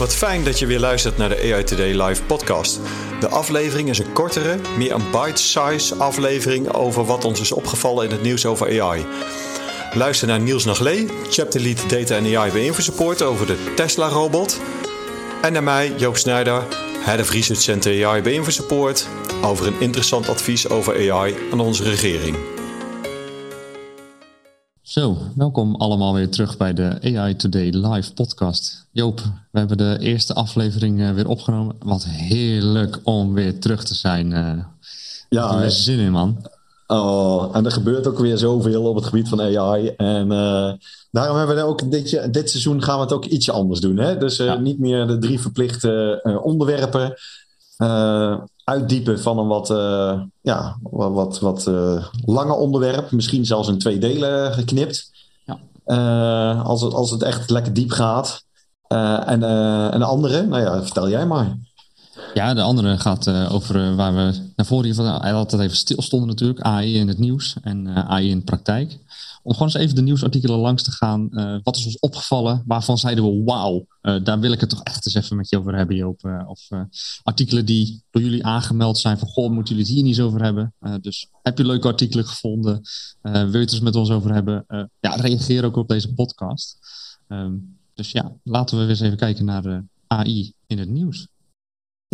Wat fijn dat je weer luistert naar de AI Today live podcast. De aflevering is een kortere, meer een bite-size aflevering over wat ons is opgevallen in het nieuws over AI. Luister naar Niels Naglee, Chapter Lead Data AI bij InfoSupport over de Tesla-robot. En naar mij, Joop Snijder, Head of Research Center AI bij InfoSupport, over een interessant advies over AI aan onze regering. Zo, welkom allemaal weer terug bij de AI Today live podcast. Joop, we hebben de eerste aflevering uh, weer opgenomen. Wat heerlijk om weer terug te zijn. Uh, ja, er zin in, man. Oh, en er gebeurt ook weer zoveel op het gebied van AI. En uh, daarom hebben we ook dit, dit seizoen gaan we het ook ietsje anders doen. Hè? Dus ja. niet meer de drie verplichte onderwerpen uitdiepen van een wat, uh, ja, wat, wat, wat uh, langer onderwerp. Misschien zelfs in twee delen geknipt. Ja. Uh, als, het, als het echt lekker diep gaat. en, en de andere, nou ja, vertel jij maar. Ja, de andere gaat over waar we naar voren hier altijd even stilstonden natuurlijk. AI in het nieuws en AI in de praktijk. Om gewoon eens even de nieuwsartikelen langs te gaan. Wat is ons opgevallen? Waarvan zeiden we wauw? Daar wil ik het toch echt eens even met je over hebben, Joop. Of artikelen die door jullie aangemeld zijn van goh, moeten jullie het hier niet eens over hebben? dus heb je leuke artikelen gevonden? wil je het eens met ons over hebben? ja, reageer ook op deze podcast. Um, dus ja, laten we eens even kijken naar AI in het nieuws.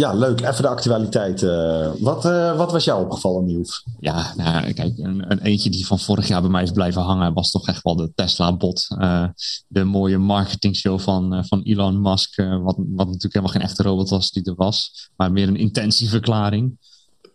Ja, leuk. Even de actualiteit. Uh, wat, uh, wat was jou opgevallen, nieuws? Ja, nou, kijk, een, een, eentje die van vorig jaar bij mij is blijven hangen, was toch echt wel de Tesla-bot. Uh, de mooie marketingshow van, van Elon Musk, wat, wat natuurlijk helemaal geen echte robot was die er was, maar meer een intentieverklaring.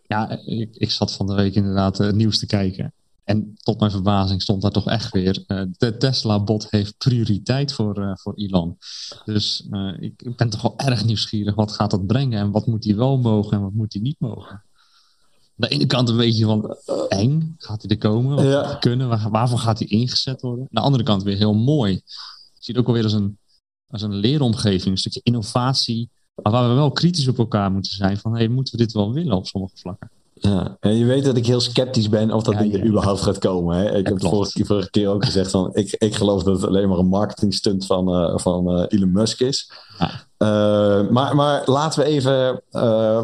Ja, ik, ik zat van de week inderdaad het nieuws te kijken. En tot mijn verbazing stond daar toch echt weer. Uh, de Tesla-bot heeft prioriteit voor, uh, voor Elon. Dus uh, ik ben toch wel erg nieuwsgierig. Wat gaat dat brengen? En wat moet hij wel mogen en wat moet hij niet mogen? Aan de ene kant een beetje van eng. Gaat hij er komen? Wat ja. kunnen? Waar, waarvoor gaat hij ingezet worden? Aan de andere kant weer heel mooi. Je ziet ook alweer als een, als een leeromgeving. Een stukje innovatie. Maar waar we wel kritisch op elkaar moeten zijn. Van hey, moeten we dit wel willen op sommige vlakken? Ja, en je weet dat ik heel sceptisch ben of dat ding er überhaupt gaat komen. Hè? Ik heb het vorige, vorige, keer ook gezegd van ik, ik geloof dat het alleen maar een marketing stunt van, uh, van uh, Elon Musk is. Ja. Uh, maar, maar laten we even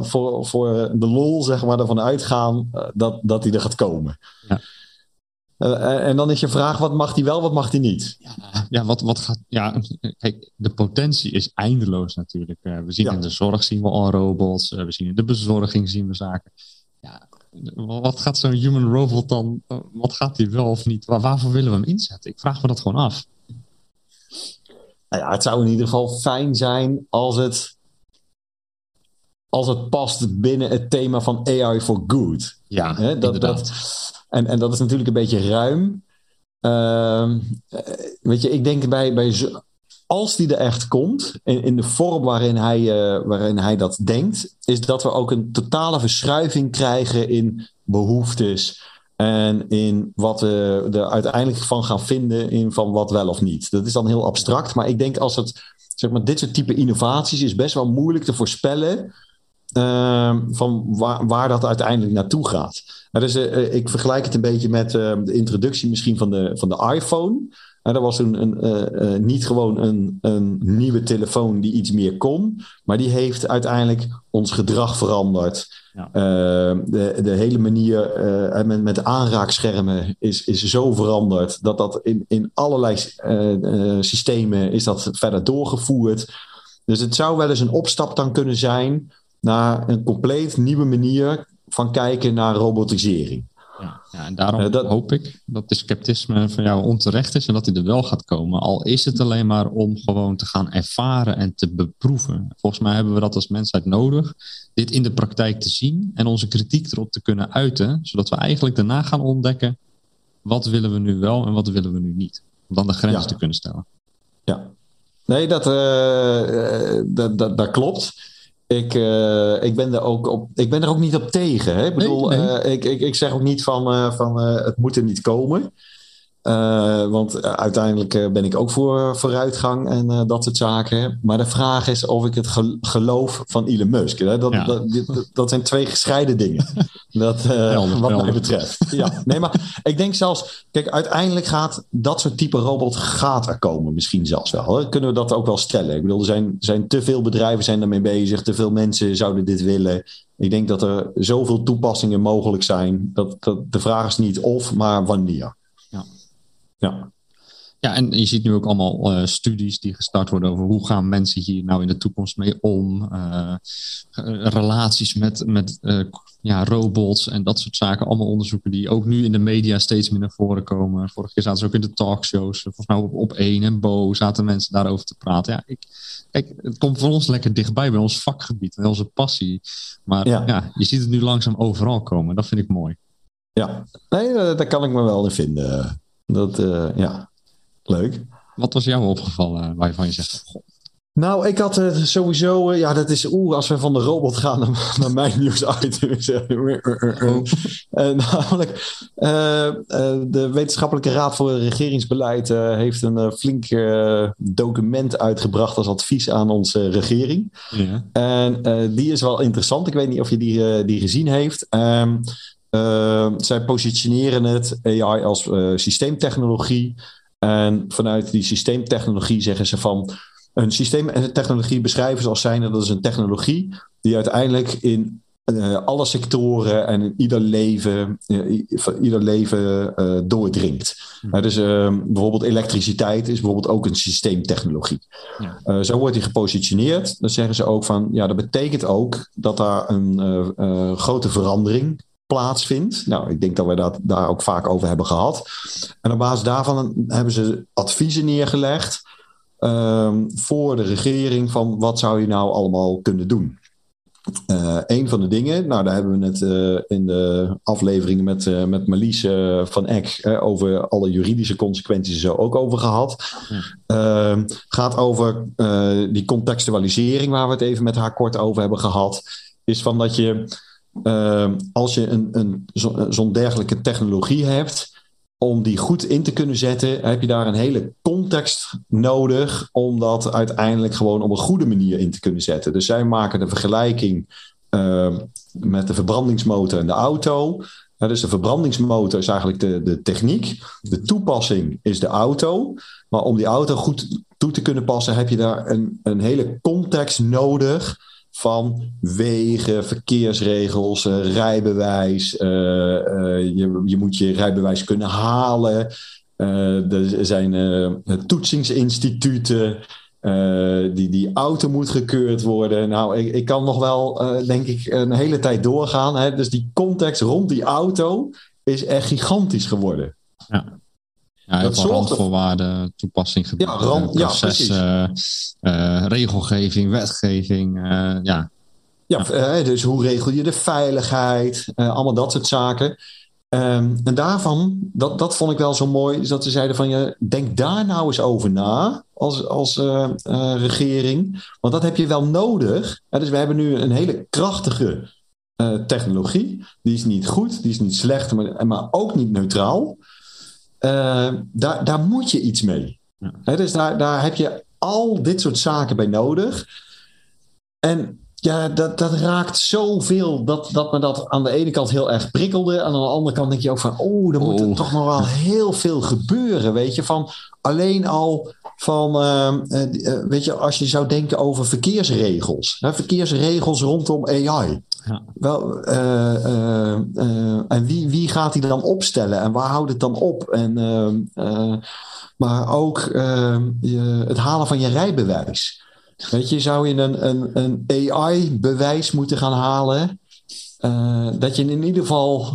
voor, voor de lol zeg maar, ervan uitgaan dat, dat hij er gaat komen. Ja. en dan is je vraag, wat mag hij wel, wat mag hij niet? Ja, ja, wat, wat gaat, ja kijk, de potentie is eindeloos natuurlijk. we zien in de zorg zien we al robots, we zien in de bezorging zien we zaken ja, wat gaat zo'n human robot dan, wat gaat hij wel of niet? Waar, waarvoor willen we hem inzetten? Ik vraag me dat gewoon af. Nou ja, het zou in ieder geval fijn zijn als het, als het past binnen het thema van AI for good. Ja, He, dat, dat, en, en dat is natuurlijk een beetje ruim. Uh, weet je, ik denk bij, bij als die er echt komt, in, in de vorm waarin hij, uh, waarin hij dat denkt, is dat we ook een totale verschuiving krijgen in behoeftes en in wat we er uiteindelijk van gaan vinden in van wat wel of niet. Dat is dan heel abstract, maar ik denk als het, zeg maar, dit soort type innovaties is best wel moeilijk te voorspellen. Uh, van waar, dat uiteindelijk naartoe gaat. dus, uh, ik vergelijk het een beetje met de introductie misschien van de, van de iPhone. En dat was een, een uh, uh, niet gewoon een, een nieuwe telefoon die iets meer kon, maar die heeft uiteindelijk ons gedrag veranderd. Ja. Uh, de, de hele manier met, met aanraakschermen is, is zo veranderd dat dat in, in allerlei systemen is dat verder doorgevoerd. Dus het zou wel eens een opstap dan kunnen zijn naar een compleet nieuwe manier van kijken naar robotisering. Ja, ja en daarom dat, hoop ik dat de sceptisme van jou onterecht is en dat hij er wel gaat komen. Al is het alleen maar om gewoon te gaan ervaren en te beproeven. Volgens mij hebben we dat als mensheid nodig, dit in de praktijk te zien en onze kritiek erop te kunnen uiten, zodat we eigenlijk daarna gaan ontdekken wat willen we nu wel en wat willen we nu niet. Om dan de grens te kunnen stellen. Ja, nee, dat, uh, dat, dat, dat klopt. Ik, uh, ik, ben er ook op, ik ben er ook niet op tegen. Hè? Ik bedoel, nee, nee. Uh, ik, ik, ik zeg ook niet van, uh, van het moet er niet komen. Uh, want uiteindelijk uh, ben ik ook voor vooruitgang en uh, dat soort zaken. Maar de vraag is of ik het ge geloof van Elon Musk. Hè? Dat, ja. dat, dat, dat, zijn twee gescheiden dingen. dat, helder, wat helder. mij betreft. Ja, nee, maar ik denk zelfs... Kijk, uiteindelijk gaat dat soort type robot gaat er komen. Misschien zelfs wel. Hè? Kunnen we dat ook wel stellen? Ik bedoel, er zijn, zijn te veel bedrijven zijn daarmee bezig. Te veel mensen zouden dit willen. Ik denk dat er zoveel toepassingen mogelijk zijn. Dat, dat de vraag is niet of, maar wanneer. Ja. Ja, en je ziet nu ook allemaal uh, studies die gestart worden over hoe gaan mensen hier nou in de toekomst mee om. Uh, relaties met, met uh, ja, robots en dat soort zaken. Allemaal onderzoeken die ook nu in de media steeds meer naar voren komen. Vorige keer zaten ze ook in de talkshows. Volgens mij op, op één en Bo zaten mensen daarover te praten. Ja, ik, kijk, het komt voor ons lekker dichtbij bij ons vakgebied en onze passie. Maar ja. ja, je ziet het nu langzaam overal komen. Dat vind ik mooi. Ja, nee, daar kan ik me wel in vinden. Dat, uh, ja, leuk. Wat was jou opgevallen waarvan je zegt, goh. Nou, ik had het sowieso, ja, dat is, oeh, als we van de robot gaan naar, naar mijn nieuwsitem. uh, namelijk, uh, de Wetenschappelijke Raad voor Regeringsbeleid heeft een flink document uitgebracht als advies aan onze regering. Ja. En die is wel interessant. Ik weet niet of je die, die gezien heeft. Um, uh, zij positioneren het AI als uh, systeemtechnologie. En vanuit die systeemtechnologie zeggen ze van. Een systeemtechnologie beschrijven ze als zijnde dat is een technologie die uiteindelijk in uh, alle sectoren en in ieder leven, ieder leven doordringt. Hmm. dus bijvoorbeeld elektriciteit is bijvoorbeeld ook een systeemtechnologie. Ja. zo wordt die gepositioneerd. Dan zeggen ze ook van ja, dat betekent ook dat daar een grote verandering plaatsvindt. Nou, ik denk dat we dat daar ook vaak over hebben gehad. En op basis daarvan hebben ze adviezen neergelegd um, voor de regering van wat zou je nou allemaal kunnen doen. Uh, een van de dingen, nou daar hebben we het uh, in de afleveringen met, uh, met Marlies van Eck over alle juridische consequenties zo ook over gehad. Ja. gaat over die contextualisering waar we het even met haar kort over hebben gehad. Is van dat je uh, als je een, een, zo'n zo dergelijke technologie hebt, om die goed in te kunnen zetten, heb je daar een hele context nodig om dat uiteindelijk gewoon op een goede manier in te kunnen zetten. Dus zij maken de vergelijking uh, met de verbrandingsmotor en de auto. Dus de verbrandingsmotor is eigenlijk de, de techniek. De toepassing is de auto. Maar om die auto goed toe te kunnen passen, heb je daar een, een hele context nodig van wegen, verkeersregels, uh, rijbewijs. Uh, uh, je, je moet je rijbewijs kunnen halen. er zijn toetsingsinstituten. die, die auto moet gekeurd worden. Nou, ik, ik kan nog wel, denk ik, een hele tijd doorgaan. Hè? Dus die context rond die auto is echt gigantisch geworden. Ja. Ja, dat veel randvoorwaarden, toepassing, ja, rand, proces, ja, uh, regelgeving, wetgeving. Uh, ja, ja, dus hoe regel je de veiligheid? allemaal dat soort zaken. Um, en daarvan, dat, dat vond ik wel zo mooi, is dat ze zeiden van je, denk daar nou eens over na als, als regering. Want dat heb je wel nodig. dus we hebben nu een hele krachtige technologie. Die is niet goed, die is niet slecht, maar, maar ook niet neutraal. Uh, daar, daar moet je iets mee. Ja. dus daar, daar heb je al dit soort zaken bij nodig. En ja, dat, dat raakt zoveel dat, dat me dat aan de ene kant heel erg prikkelde. En aan de andere kant denk je ook van, oh, er moet oh. toch nog wel heel veel gebeuren. Weet je, van alleen al van, uh, uh, weet je, als je zou denken over verkeersregels. Hè, verkeersregels rondom AI. Ja. Wel, uh, uh, en wie, wie gaat die dan opstellen en waar houdt het dan op? En, ehm, maar ook ehm, je, het halen van je rijbewijs. Weet je, zou je een, een, een AI-bewijs moeten gaan halen? dat je in ieder geval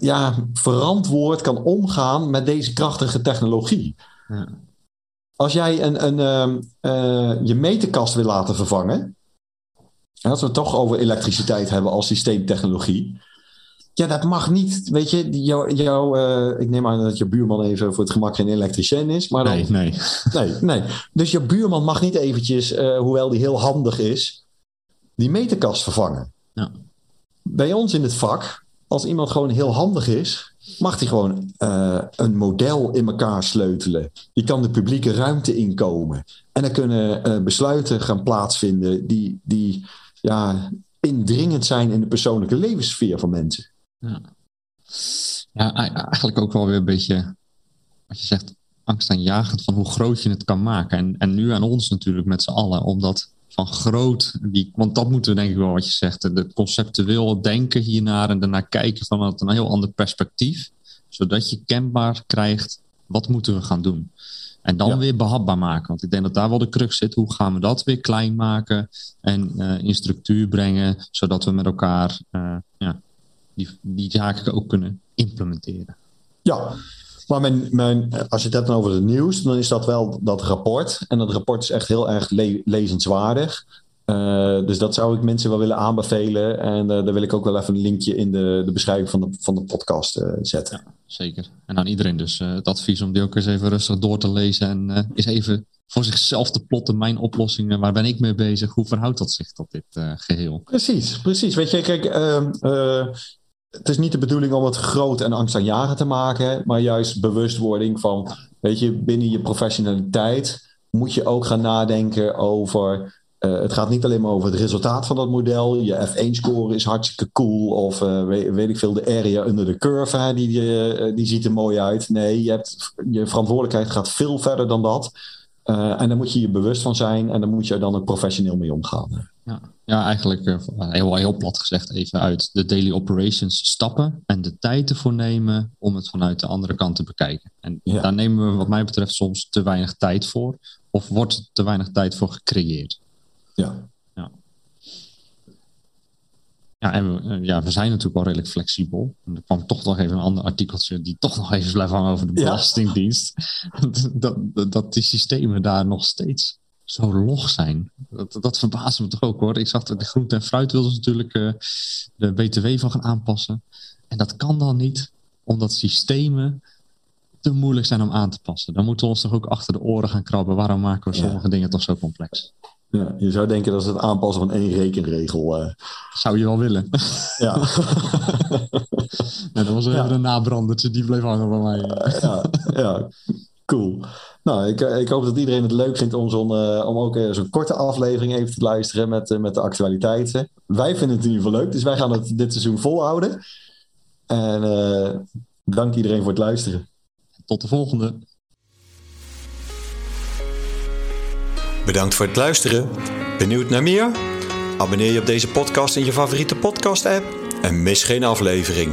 ja, verantwoord kan omgaan met deze krachtige technologie. Ja. Als jij een, een, je meterkast wil laten vervangen, als we het toch over elektriciteit hebben als systeemtechnologie. Ja, dat mag niet. Weet je, jou, jou, uh, ik neem aan dat je buurman even voor het gemak geen elektricien is. Maar dan, nee, nee. nee, nee. Dus je buurman mag niet eventjes, uh, hoewel die heel handig is, die meterkast vervangen. Ja. Bij ons in het vak, als iemand gewoon heel handig is, mag hij gewoon uh, een model in elkaar sleutelen. Die kan de publieke ruimte inkomen. En dan kunnen besluiten gaan plaatsvinden die, die ja, indringend zijn in de persoonlijke levenssfeer van mensen. Ja. ja, eigenlijk ook wel weer een beetje, wat je zegt, angstaanjagend van hoe groot je het kan maken. En, en nu aan ons natuurlijk met z'n allen, omdat van groot, die, want dat moeten we denk ik wel wat je zegt, de conceptueel denken hiernaar en daarna kijken vanuit een heel ander perspectief, zodat je kenbaar krijgt, wat moeten we gaan doen? En dan weer behapbaar maken. Want ik denk dat daar wel de crux zit. Hoe gaan we dat weer klein maken en uh, in structuur brengen, zodat we met elkaar uh, ja, die, die zaken ook kunnen implementeren. Ja, maar mijn, mijn, als je het hebt over het nieuws, dan is dat wel dat rapport. En dat rapport is echt heel erg le lezenswaardig. Uh, dus dat zou ik mensen wel willen aanbevelen. En uh, daar wil ik ook wel even een linkje in de, de beschrijving van de, van de podcast uh, zetten. Ja, zeker. En aan iedereen dus het advies om die ook eens even rustig door te lezen. En eens even voor zichzelf te plotten. Mijn oplossingen, waar ben ik mee bezig? Hoe verhoudt dat zich tot dit geheel? Precies, precies. Weet je, kijk, ehm, het is niet de bedoeling om het groot en angstaanjagend te maken, maar juist bewustwording van, weet je, binnen je professionaliteit moet je ook gaan nadenken over. Uh, het gaat niet alleen maar over het resultaat van dat model. Je F1-score is hartstikke cool. Of uh, weet, weet, ik veel, de area under the curve, hè, die, uh, die ziet er mooi uit. Nee, je, hebt, je verantwoordelijkheid gaat veel verder dan dat. en daar moet je je bewust van zijn. En daar moet je dan ook professioneel mee omgaan. Ja, ja eigenlijk uh, heel, heel plat gezegd even uit de daily operations stappen en de tijd ervoor nemen om het vanuit de andere kant te bekijken. En ja. daar nemen we wat mij betreft soms te weinig tijd voor of wordt te weinig tijd voor gecreëerd. Ja. Ja, ja en we, ja, we zijn natuurlijk wel redelijk flexibel. En er kwam toch nog even een ander artikeltje die toch nog even blijft hangen over de Belastingdienst. Ja. dat, dat, dat die systemen daar nog steeds zo log zijn. Dat, dat verbaast me toch ook hoor. Ik zag dat de groente en fruit wilden ze natuurlijk uh, de BTW van gaan aanpassen. En dat kan dan niet, omdat systemen te moeilijk zijn om aan te passen. Dan moeten we ons toch ook achter de oren gaan krabben. Waarom maken we sommige ja. dingen toch zo complex? Ja, je zou denken dat het aanpassen van één rekenregel. Uh... Zou je wel willen. Ja. ja dat was even ja. een nabrandertje, die bleef hangen bij mij. ja, ja, cool. Nou, ik, ik hoop dat iedereen het leuk vindt om, zo'n, uh, om ook zo'n korte aflevering even te luisteren met, met de actualiteiten. Wij vinden het in ieder geval leuk, dus wij gaan het dit seizoen volhouden. En bedankt iedereen voor het luisteren. Tot de volgende. Bedankt voor het luisteren. Benieuwd naar meer? Abonneer je op deze podcast in je favoriete podcast-app en mis geen aflevering.